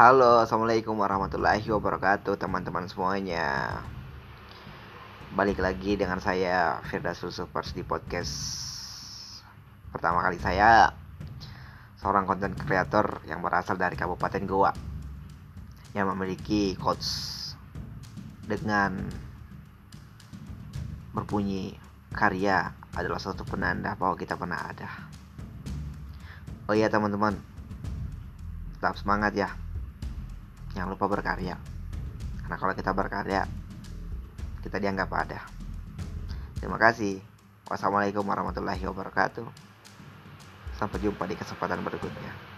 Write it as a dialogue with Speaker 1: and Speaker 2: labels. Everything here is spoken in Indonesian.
Speaker 1: Halo, assalamualaikum warahmatullahi wabarakatuh, teman-teman semuanya. Balik lagi dengan saya Firda Supers di podcast pertama kali saya, seorang konten kreator yang berasal dari Kabupaten Goa yang memiliki coach dengan berbunyi karya adalah suatu penanda bahwa kita pernah ada. Oh iya teman-teman, tetap semangat ya jangan lupa berkarya. Karena kalau kita berkarya kita dianggap ada terima kasih. Wassalamualaikum warahmatullahi wabarakatuh. Sampai jumpa di kesempatan berikutnya